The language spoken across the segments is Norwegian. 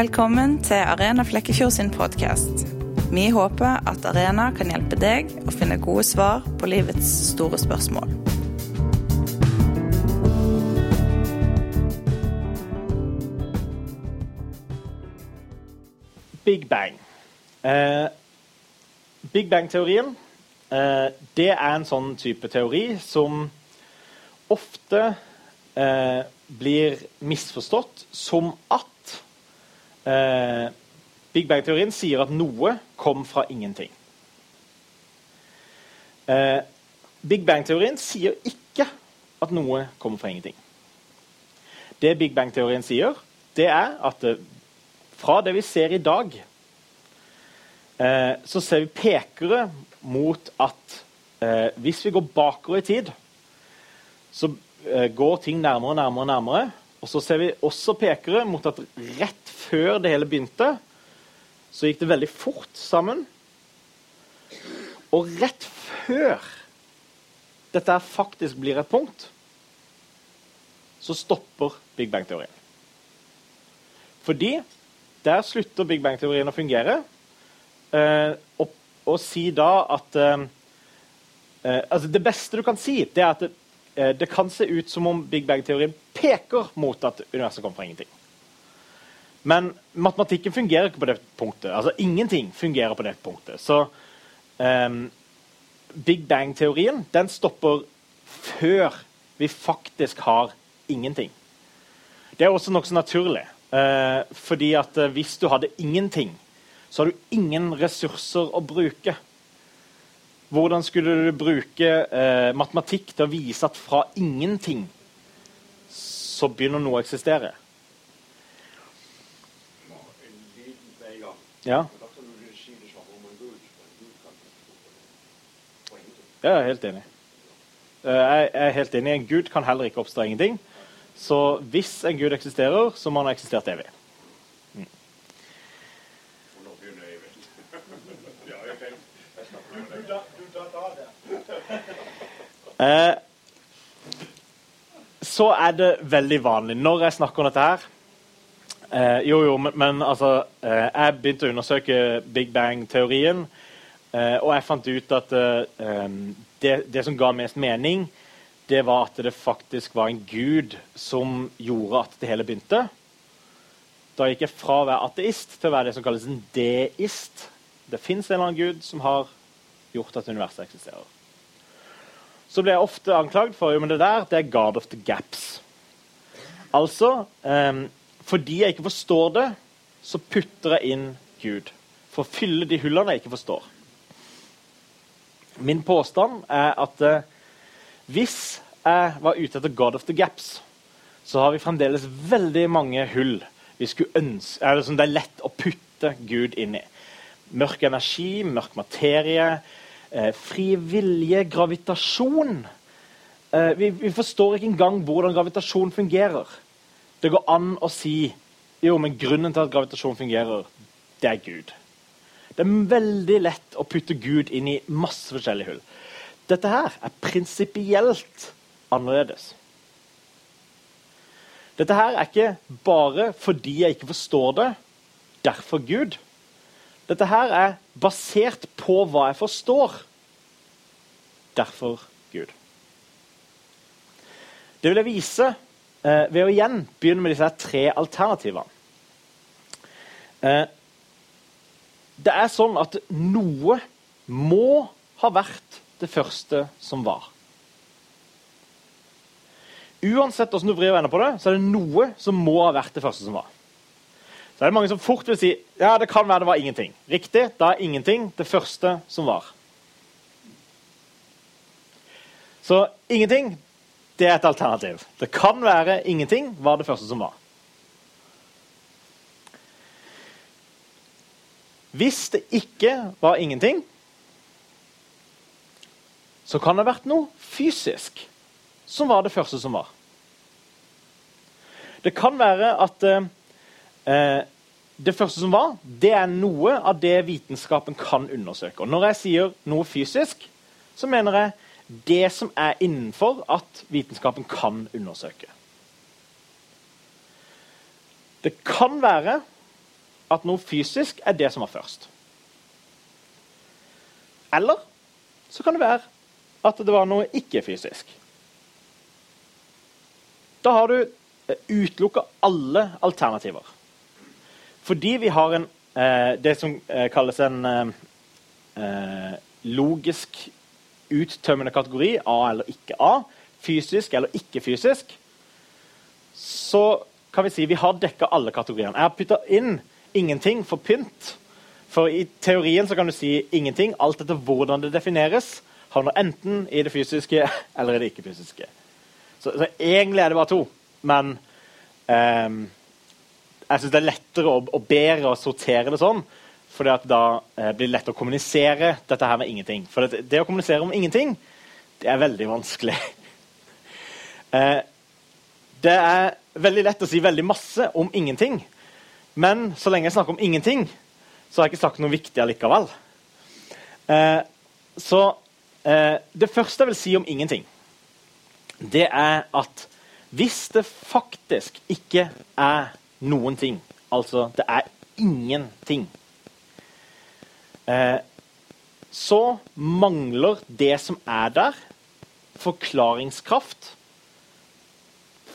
Velkommen til Arena Flekkefjord sin podkast. Vi håper at Arena kan hjelpe deg å finne gode svar på livets store spørsmål. Big Bang. Eh, Big Bang-teorien eh, det er en sånn type teori som ofte eh, blir misforstått som at eh, Big Bang-teorien sier at noe kom fra ingenting. Eh, Big Bang-teorien sier ikke at noe kommer fra ingenting. Det Big Bang-teorien sier, det er at det, fra det vi ser i dag, eh, så ser vi pekere mot at eh, hvis vi går bakover i tid, så eh, går ting nærmere og nærmere. nærmere, Og så ser vi også pekere mot at rett før det hele begynte, så gikk det veldig fort sammen. Og rett før dette faktisk blir et punkt, så stopper Big Bang-teorien. Fordi der slutter Big Bang-teorien å fungere. Eh, og, og, si da at eh, eh, altså Det beste du kan si, det er at det, eh, kan se ut som om Big Bang-teorien peker mot at universet kommer fra ingenting. Men matematikken fungerer ikke på det punktet. Altså Ingenting fungerer på det punktet. Så um, Big Bang-teorien den stopper før vi faktisk har ingenting. Det er også nokså naturlig. Uh, fordi at eh, hvis du hadde ingenting, så har du ingen ressurser å bruke. Hvordan skulle du bruke eh, matematikk til å vise at fra ingenting så begynner noe å eksistere? Ja. Jeg er helt enig. Eh, Jeg er helt enig. En gud kan heller ikke oppstå ingenting. Så hvis en gud eksisterer, så må han ha eksistert evig. Eh, så er det veldig vanlig når jeg snakker om dette her eh, Jo, jo, men, men altså eh, Jeg begynte å undersøke Big Bang-teorien, eh, og jeg fant ut at eh, det, det som ga mest mening, det var at det faktisk var en gud som gjorde at det hele begynte. Da gikk jeg fra å være ateist til å være det som kalles en deist. Det fins en eller annen gud som har gjort at universet eksisterer. Så blir jeg ofte anklagd for at det der det er God of the gaps. Altså um, Fordi jeg ikke forstår det, så putter jeg inn Gud. For å fylle de hullene jeg ikke forstår. Min påstand er at uh, hvis jeg var ute etter God of the Gaps, så har vi fremdeles veldig mange hull ønske, det, det er lett å putte Gud inn i. Mørk energi, mørk materie, eh, gravitasjon. Eh, vi, vi, forstår ikke engang hvordan gravitasjon fungerer. Det går an å si jo, men grunnen til at gravitasjon fungerer, det er Gud. Det er veldig lett å putte Gud inn i masse forskjellige hull. Dette her er prinsipielt annerledes. Dette her er ikke bare fordi jeg ikke forstår det, derfor Gud. Dette her er basert på hva jeg forstår, derfor Gud. Det vil jeg vise eh, ved å igjen begynne med disse tre alternativene. Eh, det er sånn at noe må ha vært det første som var. Uansett hvordan du vrir og vender på det, så er det noe som må ha vært det første som var. Så er det mange som fort vil si ja, det kan være det var ingenting. Riktig, da er ingenting det første som var. Så ingenting, det er et alternativ. Det kan være ingenting var det første som var. Hvis det ikke var ingenting, så kan det ha vært noe fysisk som var det første som var. Det kan være at eh, det første som var, det er noe av det vitenskapen kan undersøke. Og når jeg sier noe fysisk, så mener jeg det som er innenfor at vitenskapen kan undersøke. Det kan være at noe fysisk er det som var først. Eller så kan det være at det var noe ikke-fysisk. Da har du eh, utelukka alle alternativer. Fordi vi har en, eh, det som eh, kalles en eh, logisk uttømmende kategori, A eller ikke A, fysisk eller ikke fysisk, så kan vi si vi har dekka alle kategoriene. Jeg har putta inn ingenting for pynt. For i teorien så kan du si ingenting. Alt etter hvordan det defineres, havner enten i det fysiske eller i det ikke-fysiske. Så, så, egentlig er det bare to. Men um, jeg syns det er lettere og, og, bedre å sortere det sånn. For da eh, blir det lett å kommunisere dette her med ingenting. For det, det å kommunisere om ingenting, det er veldig vanskelig. eh, det er veldig lett å si veldig masse om ingenting. Men så lenge jeg snakker om ingenting, så har jeg ikke sagt noe viktig allikevel. Eh, så eh, det første jeg vil si om ingenting, det er at hvis det faktisk ikke er noen ting, altså det er ingenting, eh, så mangler det som er der, forklaringskraft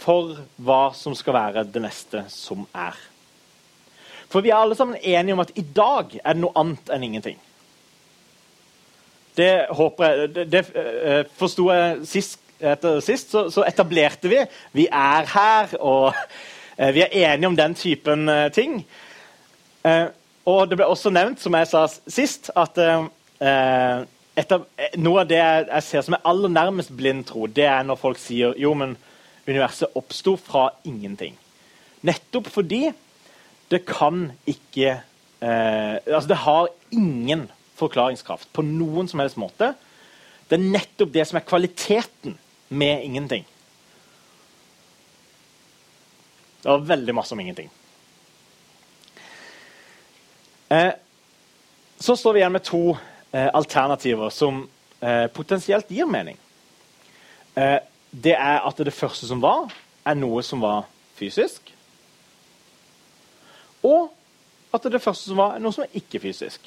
for hva som skal være det neste som er. For vi er alle sammen enige om at i dag er det noe annet enn ingenting. Det håper jeg Det, det uh, forsto jeg sist, etter sist, så, så, etablerte vi Vi er her, og vi er enige om den typen uh, ting. og det ble også nevnt, som jeg sa sist, at etter, noe av det jeg ser som er aller nærmest blind tro, det er når folk sier jo, men universet oppsto fra ingenting. Nettopp fordi det kan ikke eh, altså Det har ingen forklaringskraft på noen som helst måte. Det er nettopp det som er kvaliteten med ingenting. Det var veldig masse om ingenting. Eh, så står vi igjen med to eh, alternativer som eh, potensielt gir mening. Eh, det er at det første som var, er noe som var fysisk. Og at det første som var, er noe som er ikke-fysisk.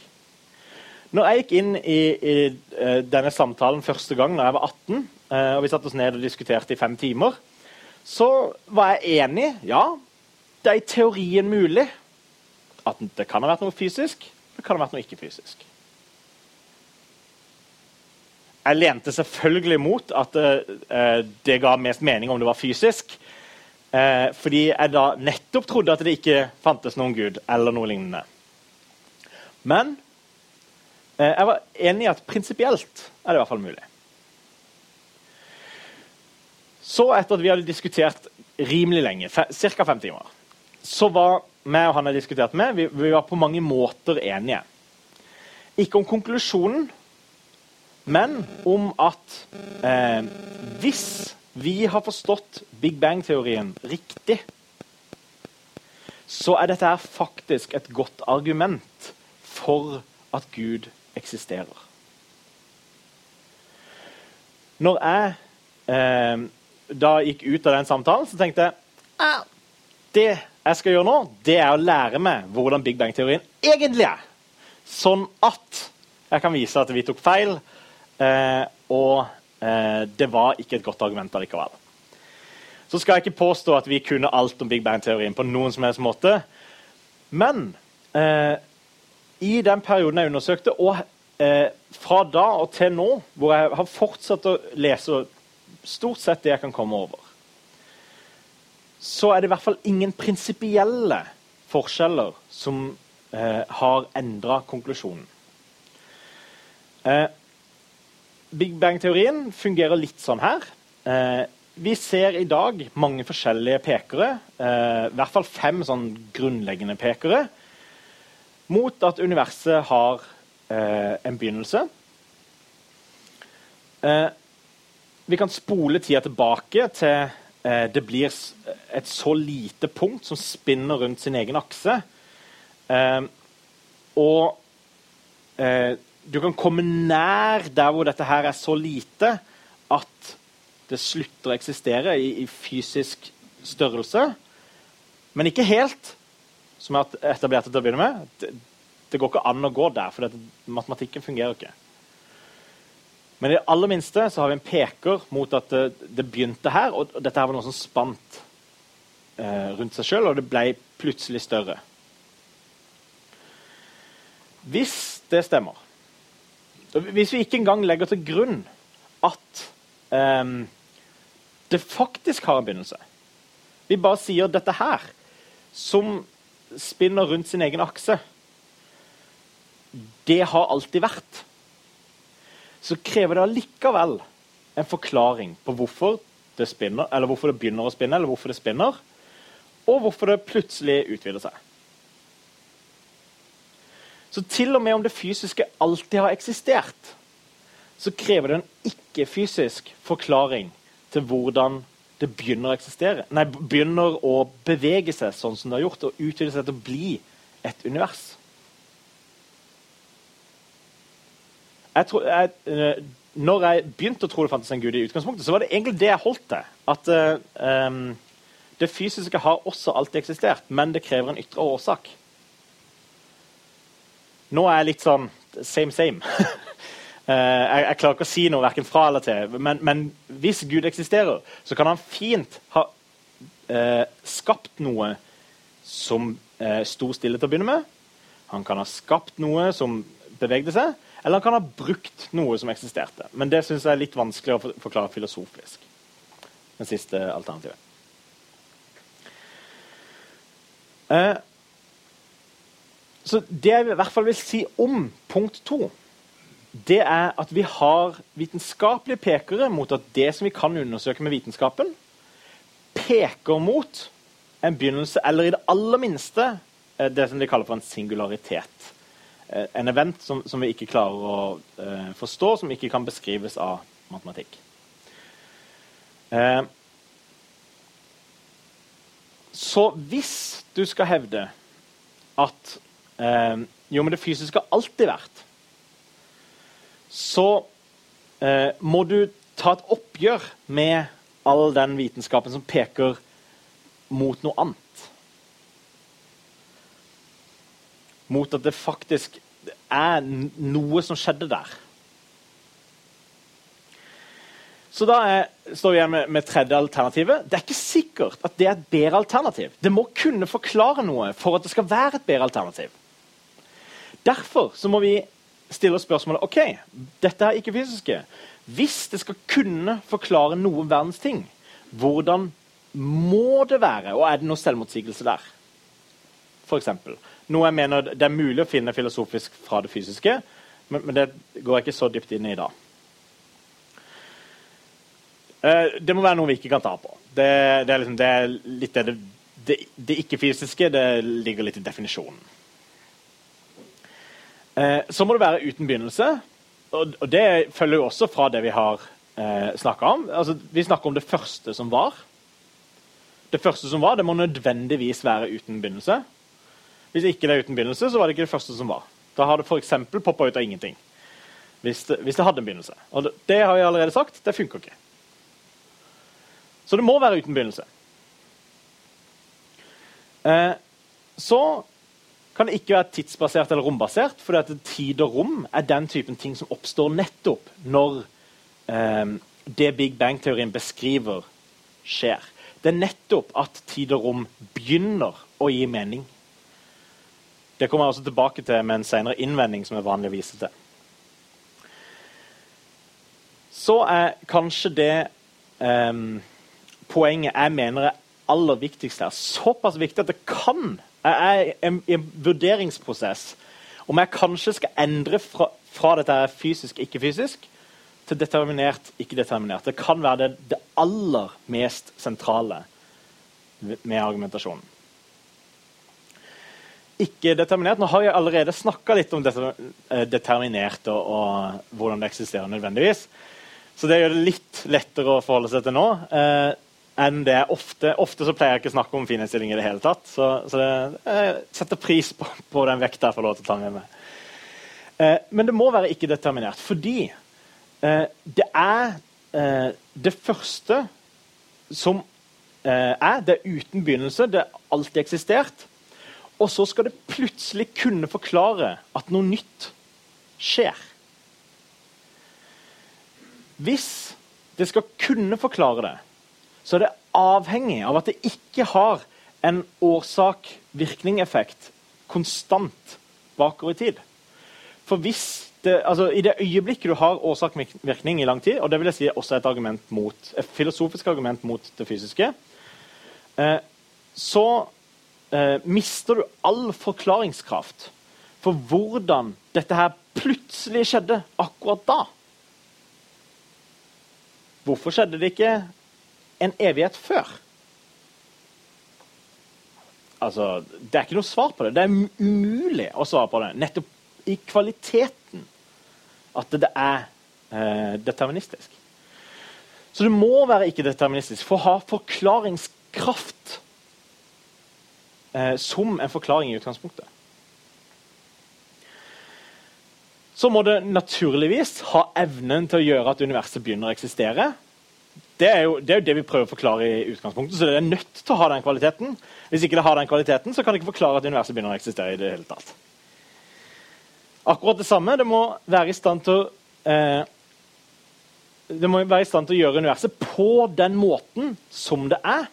Når jeg gikk inn i, i uh, denne samtalen første gang da jeg var 18, uh, eh, og vi satte oss ned og diskuterte i fem timer, så var jeg enig. Ja, det er i teorien mulig at det kan ha vært noe fysisk, det kan ha vært noe ikke-fysisk. Jeg lente selvfølgelig mot at uh, det ga mest mening om det var fysisk. Uh, fordi jeg da nettopp trodde at det ikke fantes noen gud eller noe lignende. Men uh, jeg var enig i at prinsipielt er det i hvert fall mulig. Så, etter at vi hadde diskutert rimelig lenge, ca. fem timer, så var meg og han jeg diskuterte med, vi, vi var på mange måter enige. Ikke om konklusjonen, men om at eh, hvis vi har forstått Big Bang-teorien riktig, så er dette her faktisk et godt argument for at Gud eksisterer. Når jeg eh, da gikk ut av den samtalen, så tenkte jeg ah, det jeg skal gjøre nå, det er å lære meg hvordan Big Bang-teorien egentlig er. Sånn at jeg kan vise at vi tok feil, Eh, og eh, det var ikke et godt argument allikevel. Så skal jeg ikke påstå at vi kunne alt om Big Bang-teorien på noen som helst måte. Men eh, i den perioden jeg undersøkte, og eh, fra da og til nå, hvor jeg har fortsatt å lese stort sett det jeg kan komme over, så er det i hvert fall ingen prinsipielle forskjeller som eh, har endra konklusjonen. Eh, Big Bang-teorien fungerer litt sånn her. Eh, vi ser i dag mange forskjellige pekere, eh, i hvert fall fem sånn grunnleggende pekere, mot at universet har eh, en begynnelse. Eh, vi kan spole tida tilbake til eh, det blir et så lite punkt som spinner rundt sin egen akse. Eh, og du kan komme nær der hvor dette her er så lite at det slutter å eksistere i, i fysisk størrelse. Men ikke helt. som er etablerte til å begynne med, det, det går ikke an å gå der, for matematikken fungerer ikke. Men i det aller minste så har vi en peker mot at det, det begynte her, og dette her var noe som spant eh, rundt seg sjøl, og det ble plutselig større. Hvis det stemmer Hvis vi ikke engang legger til grunn at eh, det faktisk har en begynnelse Vi bare sier dette her, som spinner rundt sin egen akse Det har alltid vært så krever det allikevel en forklaring på hvorfor det, spinner, eller hvorfor det begynner å spinne, eller hvorfor det spinner, og hvorfor det plutselig utvider seg. Så til og med om det fysiske alltid har eksistert, så krever det en ikke-fysisk forklaring til hvordan det begynner å eksistere. Nei, begynner å bevege seg sånn som det har gjort, og utvide seg til å bli et univers. Jeg tror, jeg, eh, når jeg begynte å tro det fantes en gud, i utgangspunktet, så var det egentlig det jeg holdt til. At um, det fysiske har også alltid eksistert, men det krever en ytre årsak. Nå er jeg litt sånn same, same. jeg, jeg, klarer ikke å si noe verken fra eller til. Men, men, hvis Gud eksisterer, så kan han fint ha uh, skapt noe som uh, sto stille til å begynne med. Han kan ha skapt noe som bevegde seg. Eller han kan ha brukt noe som eksisterte. Men det syns jeg er litt vanskelig å forklare filosofisk. Det siste alternativet. Eh, så det jeg i hvert fall vil si om punkt to, det er at vi har vitenskapelige pekere mot at det som vi kan undersøke med vitenskapen, peker mot en begynnelse, eller i det aller minste eh, det som de kaller for en singularitet. Eh, en event som, som, vi ikke klarer å uh, forstå, som ikke kan beskrives av matematikk. Uh, så hvis du skal hevde at uh, jo, men det fysiske har alltid vært, så må du ta et oppgjør med all den vitenskapen som peker mot noe annet. Mot at det faktisk er noe som skjedde der. Så da er, står vi igjen med, med tredje alternativet. Det er ikke sikkert at det er et bedre alternativ. Det må kunne forklare noe for at det skal være et bedre alternativ. Derfor må vi stille oss spørsmålet ok, dette er ikke fysiske. Hvis det skal kunne forklare noen verdens ting, hvordan må det være? Og er det noe selvmotsigelse der? Eksempel. Noe jeg mener det er mulig å finne filosofisk fra det fysiske, men, men det går jeg ikke så dypt inn i da. Uh, det må være noe vi ikke kan ta på. Det, det er, liksom, det er litt det, det, det ikke-fysiske det ligger litt i definisjonen. Uh, så må det være uten begynnelse. Og, og det følger jo også fra det vi har eh, snakka om. Altså, vi snakker om det første som var. Det første som var, det må nødvendigvis være uten begynnelse. Hvis ikke det er uten begynnelse, så var det ikke det første som var. Da har det f.eks. poppa ut av ingenting. Hvis det, hvis det, hadde en begynnelse. Og det, det har jeg allerede sagt, det funker ikke. Så det må være uten begynnelse. Eh, så kan det ikke være tidsbasert eller rombasert, for tid og rom er den typen ting som oppstår nettopp når eh, det Big Bang-teorien beskriver, skjer. Det er nettopp at tid og rom begynner å gi mening. Det kommer jeg også tilbake til med en senere innvending som er vanlig å vise til. Så er kanskje det um, poenget jeg mener er aller viktigst her, såpass viktig at det kan Jeg er i en vurderingsprosess om jeg kanskje skal endre fra, fra dette fysisk, ikke-fysisk, til determinert, ikke-determinert. Det kan være det, det aller mest sentrale med argumentasjonen ikke determinert. Nå har jeg allerede snakka litt om dette eh, determinert og, og, hvordan det eksisterer nødvendigvis. Så det gjør det litt lettere å forholde seg til nå. Eh, enn det er ofte. Ofte så pleier jeg ikke å snakke om finhetsstilling i det hele tatt. Så, så det, jeg setter pris på, på den vekta jeg får lov til å ta med meg. Eh, men det må være ikke-determinert, fordi eh, det er eh, det første som eh, er. Det er uten begynnelse. Det har alltid eksistert. Og så skal det plutselig kunne forklare at noe nytt skjer. Hvis det skal kunne forklare det, så er det avhengig av at det ikke har en årsak-virkning-effekt konstant bakover i tid. For hvis det, altså, I det øyeblikket du har årsak-virkning i lang tid, og det vil jeg si også et, argument mot, et filosofisk argument mot det fysiske, eh, så eh, mister du all forklaringskraft for hvordan dette her plutselig skjedde akkurat da. Hvorfor skjedde det ikke en evighet før? Altså, Det er ikke noe svar på det. Det er umulig å svare på det. Nettopp i kvaliteten at det er eh, deterministisk. Så det må være ikke-deterministisk for å ha forklaringskraft eh, som en forklaring i utgangspunktet. Så må det naturligvis ha evnen til å gjøre at universet begynner å eksistere. Det er, jo, det er jo det vi prøver å forklare i utgangspunktet, så det er nødt til å ha den kvaliteten. Hvis ikke det har den kvaliteten, så kan det ikke forklare at universet begynner å eksistere. i det hele tatt. Akkurat det samme. Det må være i stand til å eh, det må være i stand til å gjøre universet på den måten som det er.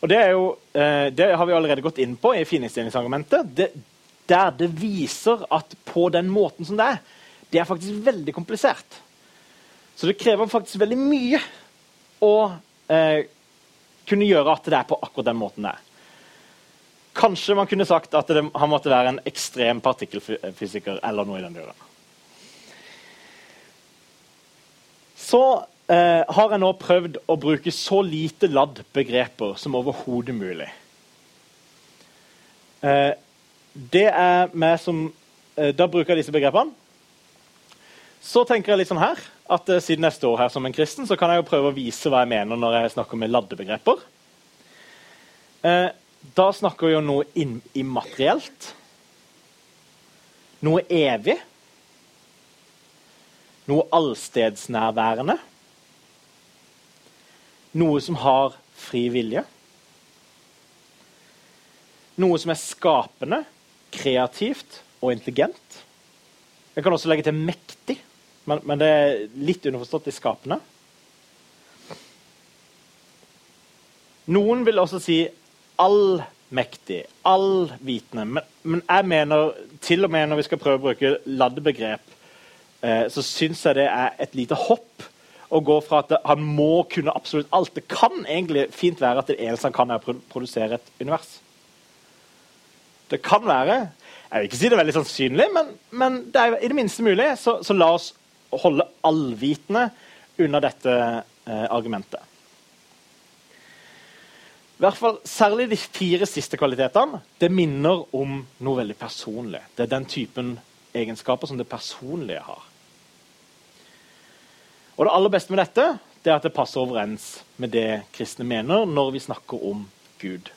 Og Det, jo, eh, det har vi allerede gått inn på i fininnstillingsargumentet. Der det viser at på den måten som det er, det er faktisk veldig komplisert. Så det krever faktisk veldig mye å eh, kunne gjøre at det er på akkurat den måten det er. Kanskje man kunne sagt at det, han måtte være en ekstrem partikkelfysiker eller noe i den duren. Så eh, har jeg nå prøvd å bruke så lite ladd-begreper som overhodet mulig. Eh, det er meg som eh, Da bruker jeg disse begrepene. Så tenker jeg litt sånn her at eh, Siden jeg står her som en kristen, så kan jeg jo prøve å vise hva jeg mener når jeg snakker med laddebegreper. Eh, da snakker vi om noe immaterielt. Noe evig. Noe allstedsnærværende. Noe som har fri vilje. Noe som er skapende, kreativt og intelligent. Jeg kan også legge til mektig, men, men det er litt underforstått i skapende. Noen vil også si allmektig, allvitende. Men, men, jeg mener, til og med når vi skal prøve å bruke laddebegrep, eh, så syns jeg det er et lite hopp å gå fra at han må kunne absolutt alt. Det kan egentlig fint være at det eneste han kan, er å produsere et univers. Det kan være. Jeg vil ikke si det er veldig sannsynlig, men, men det er i det minste mulig. Så, så la oss holde allvitende unna dette eh, argumentet. I hvert fall Særlig de fire siste kvalitetene det minner om noe veldig personlig. Det er den typen egenskaper som det personlige har. Og Det aller beste med dette det er at det passer overens med det kristne mener når vi snakker om Gud.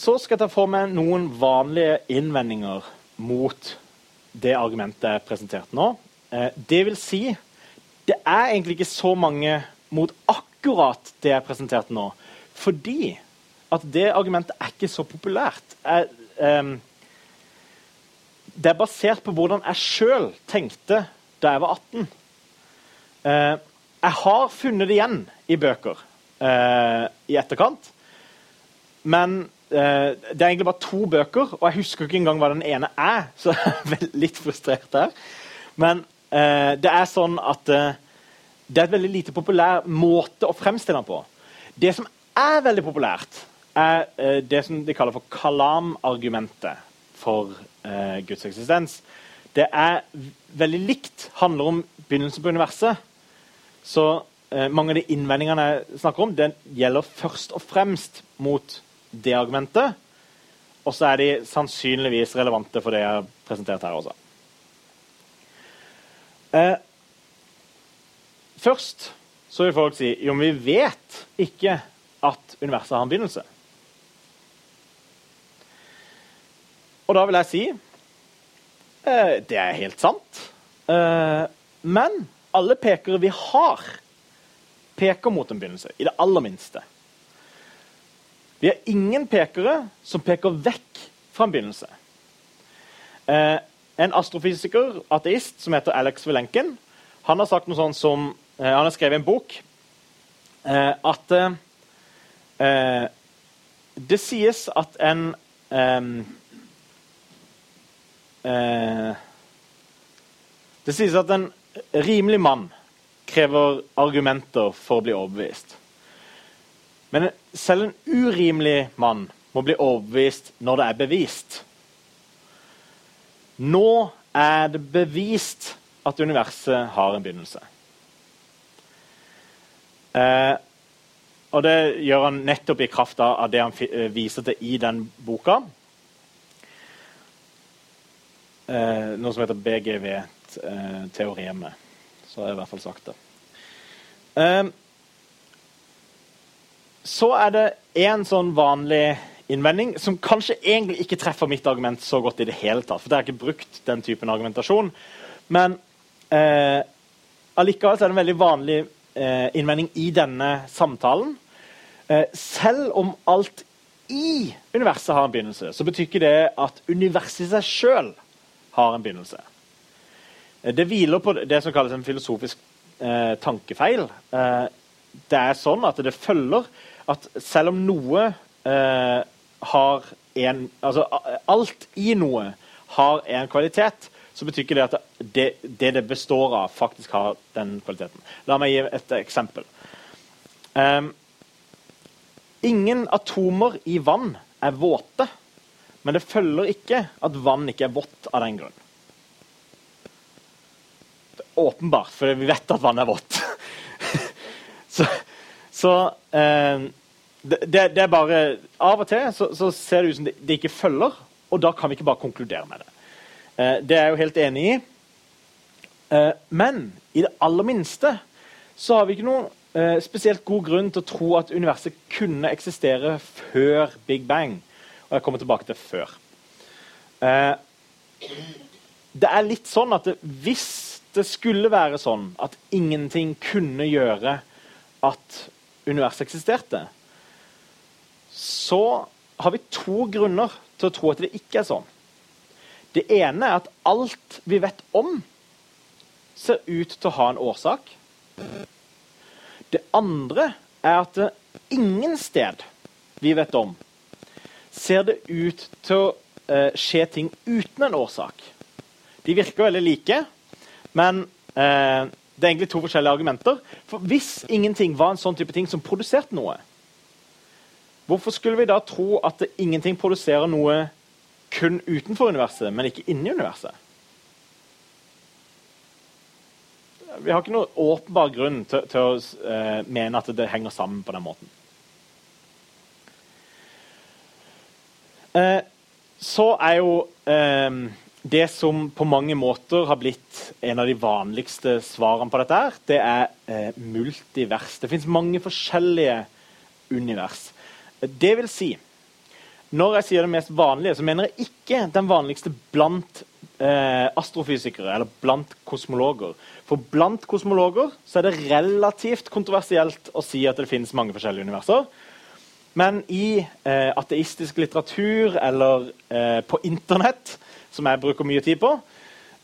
Så skal jeg ta for meg noen vanlige innvendinger mot det argumentet jeg presenterte nå. Eh, det vil si, det er egentlig ikke så mange mot akkurat det jeg presenterte nå. Fordi at det argumentet er ikke så populært. Jeg, eh, det er basert på hvordan jeg sjøl tenkte da jeg var 18. Eh, jeg har funnet det igjen i bøker eh, i etterkant. Men eh, det er egentlig bare to bøker, og jeg husker ikke engang hva den ene er. Så jeg er litt frustrert der. Men Eh, det er sånn at eh, det er et veldig lite populær måte å fremstille den på. Det som er veldig populært, er eh, det som de kaller for kalam-argumentet for eh, Guds eksistens. Det er veldig likt, handler om begynnelsen på universet. Så eh, mange av de innvendingene jeg snakker om, den gjelder først og fremst mot det argumentet. Og så er de sannsynligvis relevante for det jeg har presentert her også. Eh, først så vil folk si jo, men vi vet ikke at universet har en begynnelse. Og da vil jeg si eh, det er helt sant. Eh, men alle pekere vi har, peker mot en begynnelse. I det aller minste. Vi har ingen pekere som peker vekk fra en begynnelse. Eh, en astrofysiker, ateist, som heter Alex Vilenken, han har sagt noe sånt som eh, Han har skrevet en bok eh, at eh, Det sies at en eh, Det sies at en rimelig mann krever argumenter for å bli overbevist. Men selv en urimelig mann må bli overbevist når det er bevist. Nå er det bevist at universet har en begynnelse. Eh, og det gjør han nettopp i kraft av det han eh, viser til i den boka. Eh, noe som heter BGV-teoremet. Så har jeg i hvert fall sagt det. Eh, så er det én sånn vanlig innvending som kanskje egentlig ikke treffer mitt argument så godt i det hele tatt. For det har ikke brukt den typen argumentasjon. Men eh, allikevel er det en veldig vanlig eh, innvending i denne samtalen. Eh, selv om alt i universet har en begynnelse, så betyr ikke det at universet i seg sjøl har en begynnelse. Eh, det hviler på det som kalles en filosofisk eh, tankefeil. Eh, det er sånn at det følger at selv om noe eh, har en Altså alt i noe har en kvalitet, så betyr ikke det at det, det, det består av, faktisk har den kvaliteten. La meg gi et eksempel. Um, ingen atomer i vann er våte, men det følger ikke at vann ikke er vått av den grunn. Det er åpenbart, for vi vet at vann er vått. så, så eh, det, det, er bare Av og til så, så ser det ut som det, det, ikke følger, og da kan vi ikke bare konkludere med det. Eh, det er jeg jo helt enig i. Eh, men i det aller minste så har vi ikke noen eh, spesielt god grunn til å tro at universet kunne eksistere før Big Bang. Og jeg kommer tilbake til før. Eh, det er litt sånn at det, hvis det skulle være sånn at ingenting kunne gjøre at universet eksisterte, så har vi to grunner til å tro at det ikke er sånn. Det ene er at alt vi vet om, ser ut til å ha en årsak. Det andre er at det ingen sted vi vet om, ser det ut til å eh, skje ting uten en årsak. De virker veldig like, men eh, det er egentlig to forskjellige argumenter. For Hvis ingenting var en sånn type ting som produserte noe, Hvorfor skulle vi da tro at ingenting produserer noe kun utenfor universet, men ikke inni universet? Vi har ikke noen åpenbar grunn til, til å eh, mene at det henger sammen på den måten. Uh, så er jo uh, det som på mange måter har blitt en av de vanligste svarene på dette, her, det er multivers. Det fins mange forskjellige univers. Det vil si Når jeg sier det mest vanlige, så mener jeg ikke den vanligste blant eh, astrofysikere eller blant kosmologer. For blant kosmologer så er det relativt kontroversielt å si at det finnes mange forskjellige universer. Men i eh, ateistisk litteratur eller eh, på Internett, som jeg bruker mye tid på,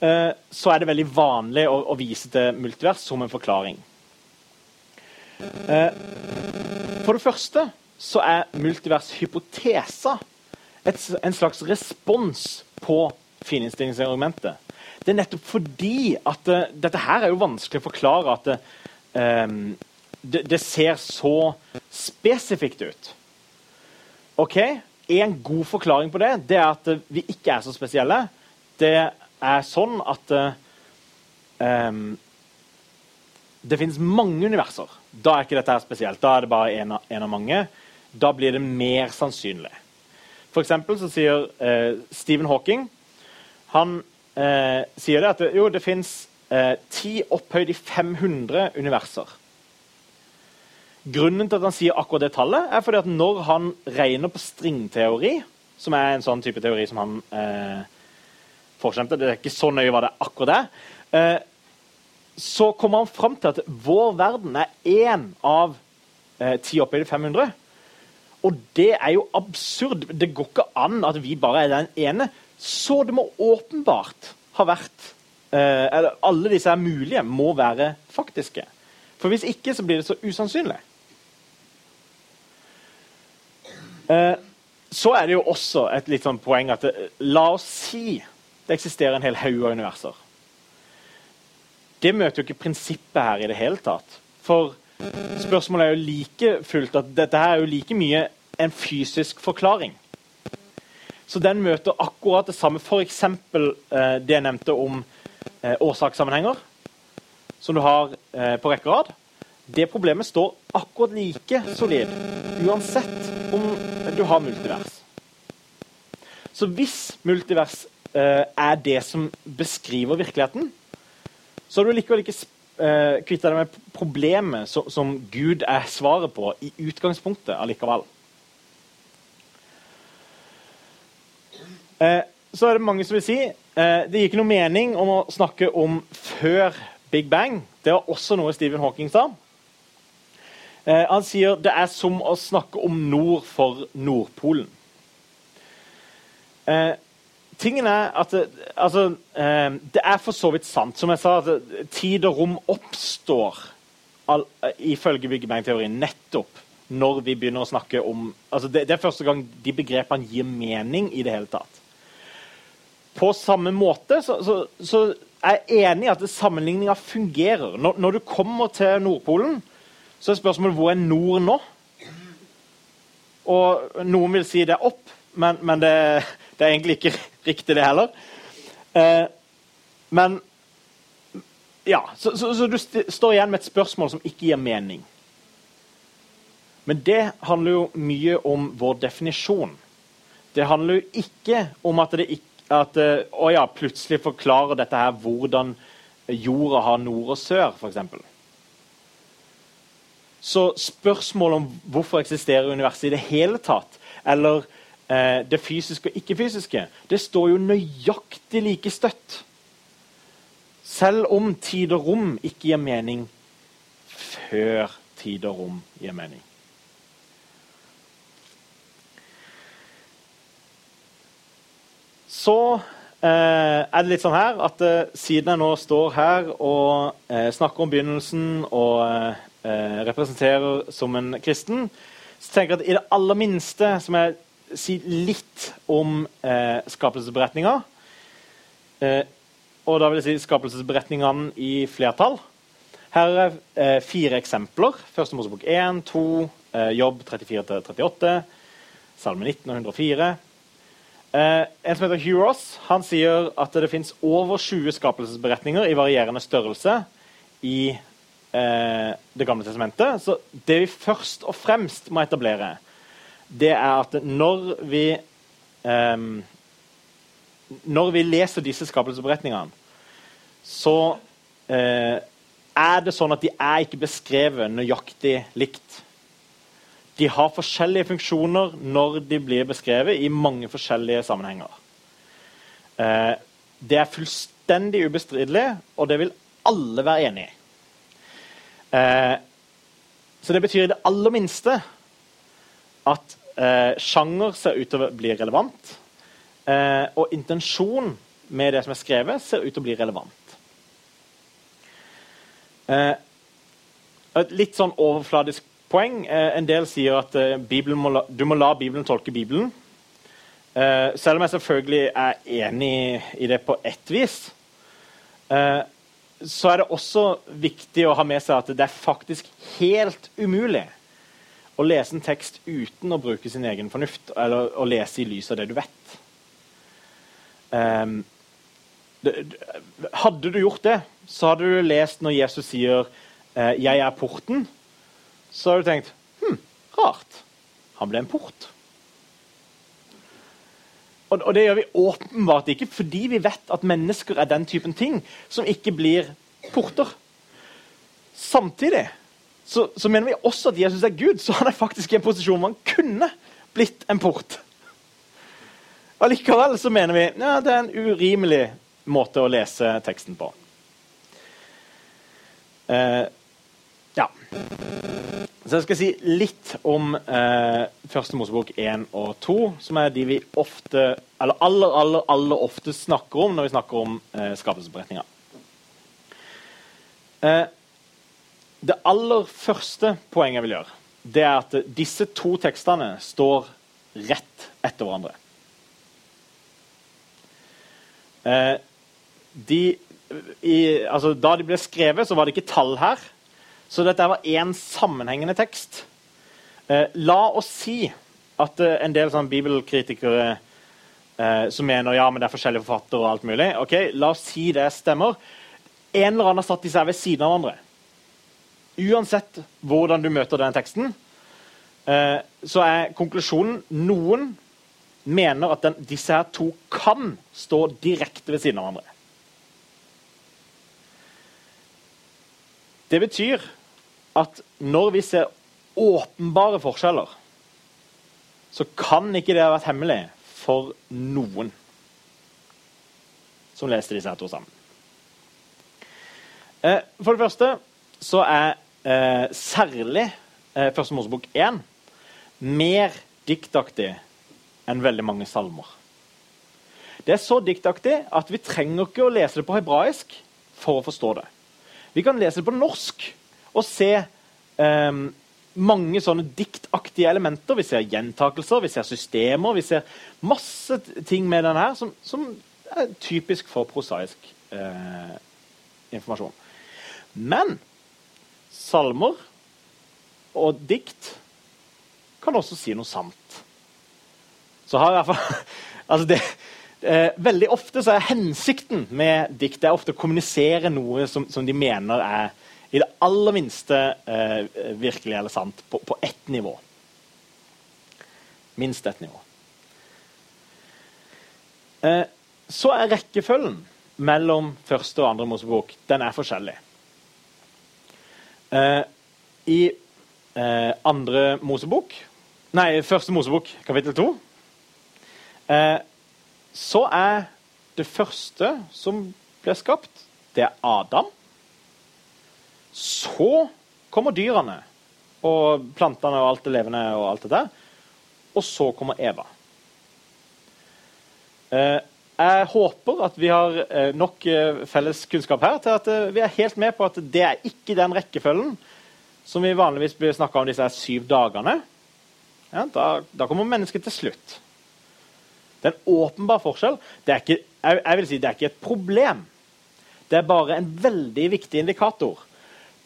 eh, så er det veldig vanlig å, å vise til multivers som en forklaring. Eh, for det første så er multivers hypotesa en slags respons på fininnstillingsargumentet. Det er nettopp fordi at uh, Dette her er jo vanskelig å forklare at um, det, det ser så spesifikt ut. Ok, En god forklaring på det det er at uh, vi ikke er så spesielle. Det er sånn at um, det finnes mange universer. Da er ikke dette her spesielt. Da er det bare en av, en av mange da blir det mer sannsynlig. For så sier eh, Stephen Hawking han eh, sier det at det, jo, det fins eh, ti opphøyd i 500 universer. Grunnen til at han sier akkurat det tallet, er fordi at når han regner på stringteori, som er en sånn type teori som han eh, forkjempte Det er ikke så nøye hva det akkurat er. Eh, så kommer han fram til at vår verden er én av eh, ti opphøyde 500. Og det er jo absurd. Det går ikke an at vi bare er den ene. Så det må åpenbart ha vært eh, alle disse er mulige, må være faktiske. For hvis ikke, så blir det så usannsynlig. Eh, så er det jo også et litt sånn poeng at det, la oss si det eksisterer en hel haug av universer. Det møter jo ikke prinsippet her i det hele tatt. For spørsmålet er jo like fullt at dette her er jo like mye en fysisk forklaring. Så den møter akkurat det samme. F.eks. Eh, det jeg nevnte om eh, årsakssammenhenger, som du har eh, på rekke og rad. Det problemet står akkurat like solid uansett om du har multivers. Så hvis multivers eh, er det som beskriver virkeligheten, så har du likevel ikke eh, kvitta deg med problemet som, som Gud er svaret på i utgangspunktet allikevel. Eh, så er det mange som vil si eh, det gir ikke noe mening om å snakke om før Big Bang. Det var også noe Stephen Hawking sa. Eh, han sier det er som å snakke om nord for Nordpolen. Eh, tingen er at det, altså, eh, det er for så vidt sant. Som jeg sa, at tid og rom oppstår all, ifølge Big nettopp når vi begynner å snakke om altså det, det, er første gang de begrepene gir mening i det hele tatt. På samme måte så, så, så er jeg enig i at sammenligninga fungerer. Når, når, du kommer til Nordpolen, så er spørsmålet hvor er nord nå? Og noen vil si det er opp, men, men det, det, er egentlig ikke riktig, det heller. Eh, men ja, så, så, så, du st står igjen med et spørsmål som ikke gir mening. Men det handler jo mye om vår definisjon. Det handler jo ikke om at det ikke at eh, å ja, plutselig forklarer dette her hvordan jorda har nord og sør, f.eks. Så spørsmålet om hvorfor eksisterer universet i det hele tatt, eller eh, det fysiske og ikke-fysiske, det står jo nøyaktig like støtt. Selv om tid og rom ikke gir mening før tid og rom gir mening. Så eh, er det litt sånn her at eh, siden jeg nå står her og eh, snakker om begynnelsen og eh, representerer som en kristen, så tenker jeg at i det aller minste så må jeg si litt om eh, skapelsesberetninga. Eh, og da vil jeg si skapelsesberetningene i flertall. Her er eh, fire eksempler. Første Mosebok 1, 2, Jobb 34-38, Salme 19 og 104. Eh, en som heter Hugh han sier at det fins over 20 skapelsesberetninger i varierende størrelse i eh, Det gamle testamentet. Så det vi først og fremst må etablere, det er at når vi eh, Når vi leser disse skapelsesberetningene, så eh, er det sånn at de er ikke beskrevet nøyaktig likt. De har forskjellige funksjoner når de blir beskrevet i mange forskjellige sammenhenger. Eh, det er fullstendig ubestridelig, og det vil alle være enig i. Eh, så det betyr i det aller minste at eh, sjanger ser ut til å bli relevant. Eh, og intensjon med det som er skrevet, ser ut til å bli relevant. Eh, et litt sånn overfladisk poeng. Eh, en del sier at eh, må la, du må la Bibelen tolke Bibelen. Eh, selv om jeg selvfølgelig er enig i det på ett vis. Så er det også viktig å ha med seg at det er faktisk helt umulig å lese en tekst uten å bruke sin egen fornuft, eller å lese i lys av det du vet. Um, hadde du gjort det, så hadde du lest når Jesus sier 'Jeg er porten', så har du tenkt hm, rart. Han ble en port. Og, og, det gjør vi åpenbart ikke fordi vi vet at mennesker er den typen ting som ikke blir porter. Samtidig så, så mener vi også at Jesus er Gud, så han er faktisk i en posisjon hvor han kunne blitt en port. Allikevel så mener vi ja, det er en urimelig måte å lese teksten på. Eh, ja. Så jeg skal si litt om eh, Første Mosebok 1 og 2, som er de vi ofte, eller aller, aller, aller ofte snakker om når vi snakker om eh, skapelsesberetninga. Eh, det aller første poenget jeg vil gjøre, det er at disse to tekstene står rett etter hverandre. Eh, de, i, altså, da de ble skrevet, så var det ikke tall her. Så dette var én sammenhengende tekst. Eh, la oss si at eh, en del sånn bibelkritikere eh, som mener ja, men det er forskjellige forfattere og alt mulig ok, La oss si det stemmer. En eller annen har satt disse her ved siden av hverandre. Uansett hvordan du møter den teksten, eh, så er konklusjonen noen mener at den, disse her to kan stå direkte ved siden av hverandre. Det betyr at når vi ser åpenbare forskjeller, så kan ikke det ha vært hemmelig for noen som leste disse her to sammen. Eh, for det første så er eh, særlig eh, Første Mosebok 1 mer diktaktig enn veldig mange salmer. Det er så diktaktig at vi trenger ikke å lese det på hebraisk for å forstå det. Vi kan lese det på norsk og se um, mange sånne diktaktige elementer. Vi ser gjentakelser, vi ser systemer, vi ser masse ting med denne her som, som er typisk for prosaisk uh, informasjon. Men salmer og dikt kan også si noe sant. Så har i hvert fall altså det, Eh, veldig ofte så er hensikten med dikt er ofte å kommunisere noe som, som, de mener er i det aller minste eh, virkelig eller sant på, på ett nivå. Minst ett nivå. Eh, så er rekkefølgen mellom første og andre Mosebok den er forskjellig. Eh, I eh, andre Mosebok Nei, første Mosebok, kapittel to eh, så er det første som blir skapt, det er Adam. Så kommer dyrene og plantene og alt det levende og alt det der. Og så kommer Eva. Eh, jeg håper at vi har eh, nok eh, felles kunnskap her til at vi er helt med på at det er ikke den rekkefølgen som vi vanligvis blir snakka om disse syv dagene. Ja, da, da kommer mennesket til slutt. Det er en åpenbar forskjell. Det er ikke, jeg, jeg vil si det er ikke et problem. Det er bare en veldig viktig indikator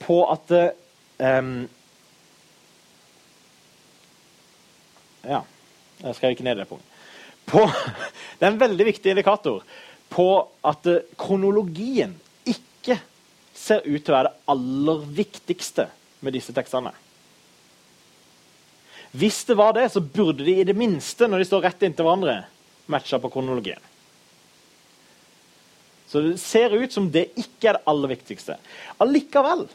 på at um, Ja, jeg skrev ikke ned det punktet. På, det er en veldig viktig indikator på at uh, kronologien ikke ser ut til å være det aller viktigste med disse tekstene. Hvis det var det, så burde de i det minste, når de står rett inntil hverandre, matcha på kronologien. Så det ser ut som det ikke er det aller viktigste. Allikevel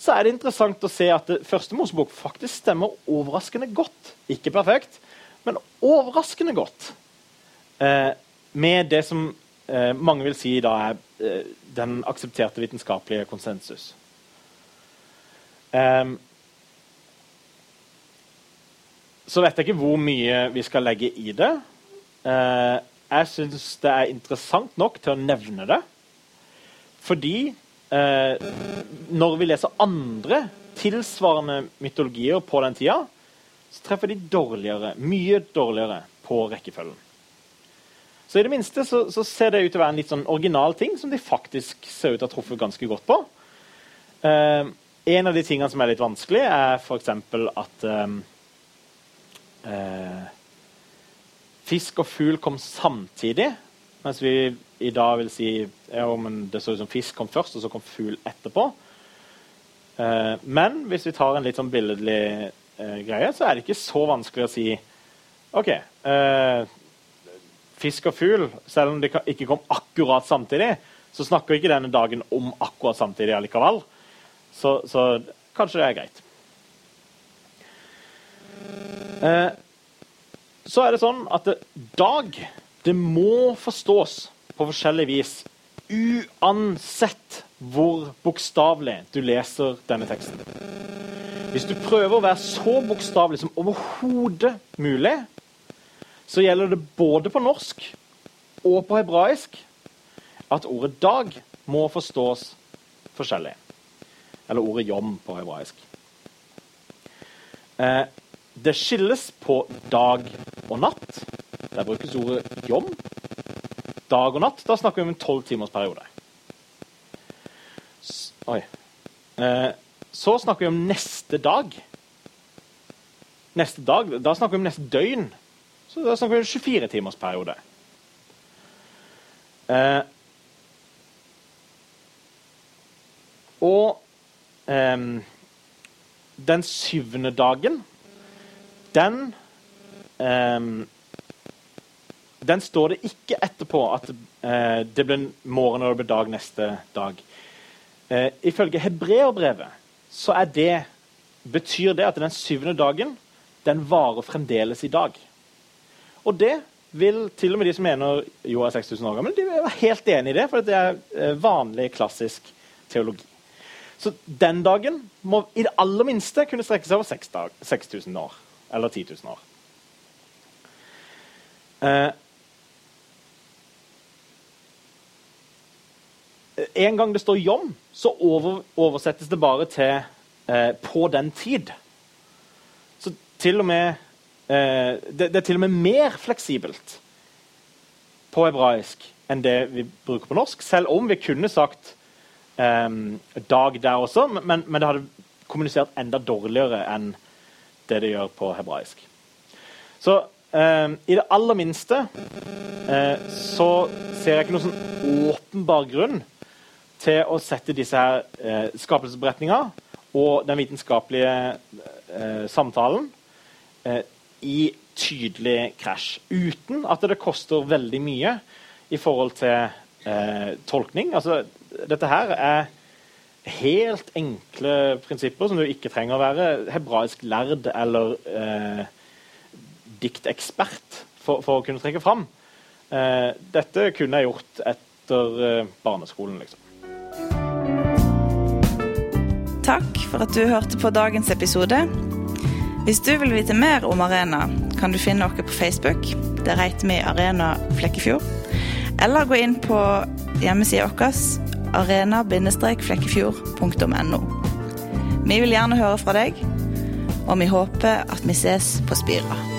så er det interessant å se at første Mosebok faktisk stemmer overraskende godt. Ikke perfekt, men overraskende godt. Eh, med det som eh, mange vil si da er eh, den aksepterte vitenskapelige konsensus. Eh, så vet jeg ikke hvor mye vi skal legge i det. Uh, jeg syns det er interessant nok til å nevne det. Fordi eh, når vi leser andre tilsvarende mytologier på den tida, så treffer de dårligere, mye dårligere på rekkefølgen. Så i det minste så, så, ser det ut til å være en litt sånn original ting som de faktisk ser ut til å ha truffet ganske godt på. Eh, en av de tingene som er litt vanskelig, er f.eks. at eh, uh, Fisk og fugl kom samtidig, mens vi i dag vil si ja, det så ut som fisk kom først, og så kom fugl etterpå. Eh, men hvis vi tar en litt sånn billedlig eh, greie, så er det ikke så vanskelig å si OK eh, Fisk og fugl, selv om de ikke kom akkurat samtidig, så snakker ikke denne dagen om akkurat samtidig allikevel. Så, så kanskje det er greit. Eh, så er det sånn at dag det må forstås på forskjellig vis. Uansett hvor bokstavelig du leser denne teksten. Hvis du prøver å være så bokstavelig som overhodet mulig, så gjelder det både på norsk og på hebraisk at ordet 'dag' må forstås forskjellig. Eller ordet 'jom' på hebraisk. Eh, det skilles på dag og natt. Der brukes ordet jom. Dag og natt, da snakker vi om en tolv timers periode. Oi. Eh, så snakker vi om neste dag. Neste dag, Da snakker vi om neste døgn. Så da snakker vi om 24 timers periode. Eh, og eh, den syvende dagen, den eh, Den står det ikke etterpå at eh, det blir morgen og det blir dag neste dag. Eh, ifølge hebreerbrevet så er det, betyr det at den syvende dagen den varer fremdeles i dag. Og det vil til og med de som mener jo er 6000 år gammel, de er helt enig i det, for det er eh, vanlig, klassisk teologi. Så den dagen må i det aller minste kunne strekke seg over 6000 år. Eller 10 000 år. Eh, en gang det står 'jom', så over, oversettes det bare til eh, 'på den tid'. Så til og med eh, det, det, er til og med mer fleksibelt på hebraisk enn det vi bruker på norsk, selv om vi kunne sagt eh, 'dag' der også, men, men, det hadde kommunisert enda dårligere enn det det gjør på hebraisk. Så eh, i det aller minste eh, så ser jeg ikke noen sånn åpenbar grunn til å sette disse her eh, skapelsesberetninga og den vitenskapelige eh, samtalen eh, i tydelig krasj. Uten at det koster veldig mye i forhold til eh, tolkning. Altså, dette her er helt enkle prinsipper som du ikke trenger å være hebraisk lærd eller eh, diktekspert for, for, å kunne trekke fram. Eh, dette kunne jeg gjort etter eh, barneskolen, liksom. Takk for at du hørte på dagens episode. Hvis du vil vite mer om Arena, kan du finne oss på Facebook. Der heter vi Arena Flekkefjord. Eller gå inn på hjemmesida vår arena-flekkefjord.no. Vi vil gjerne høre fra deg, og vi håper at vi ses på Spira.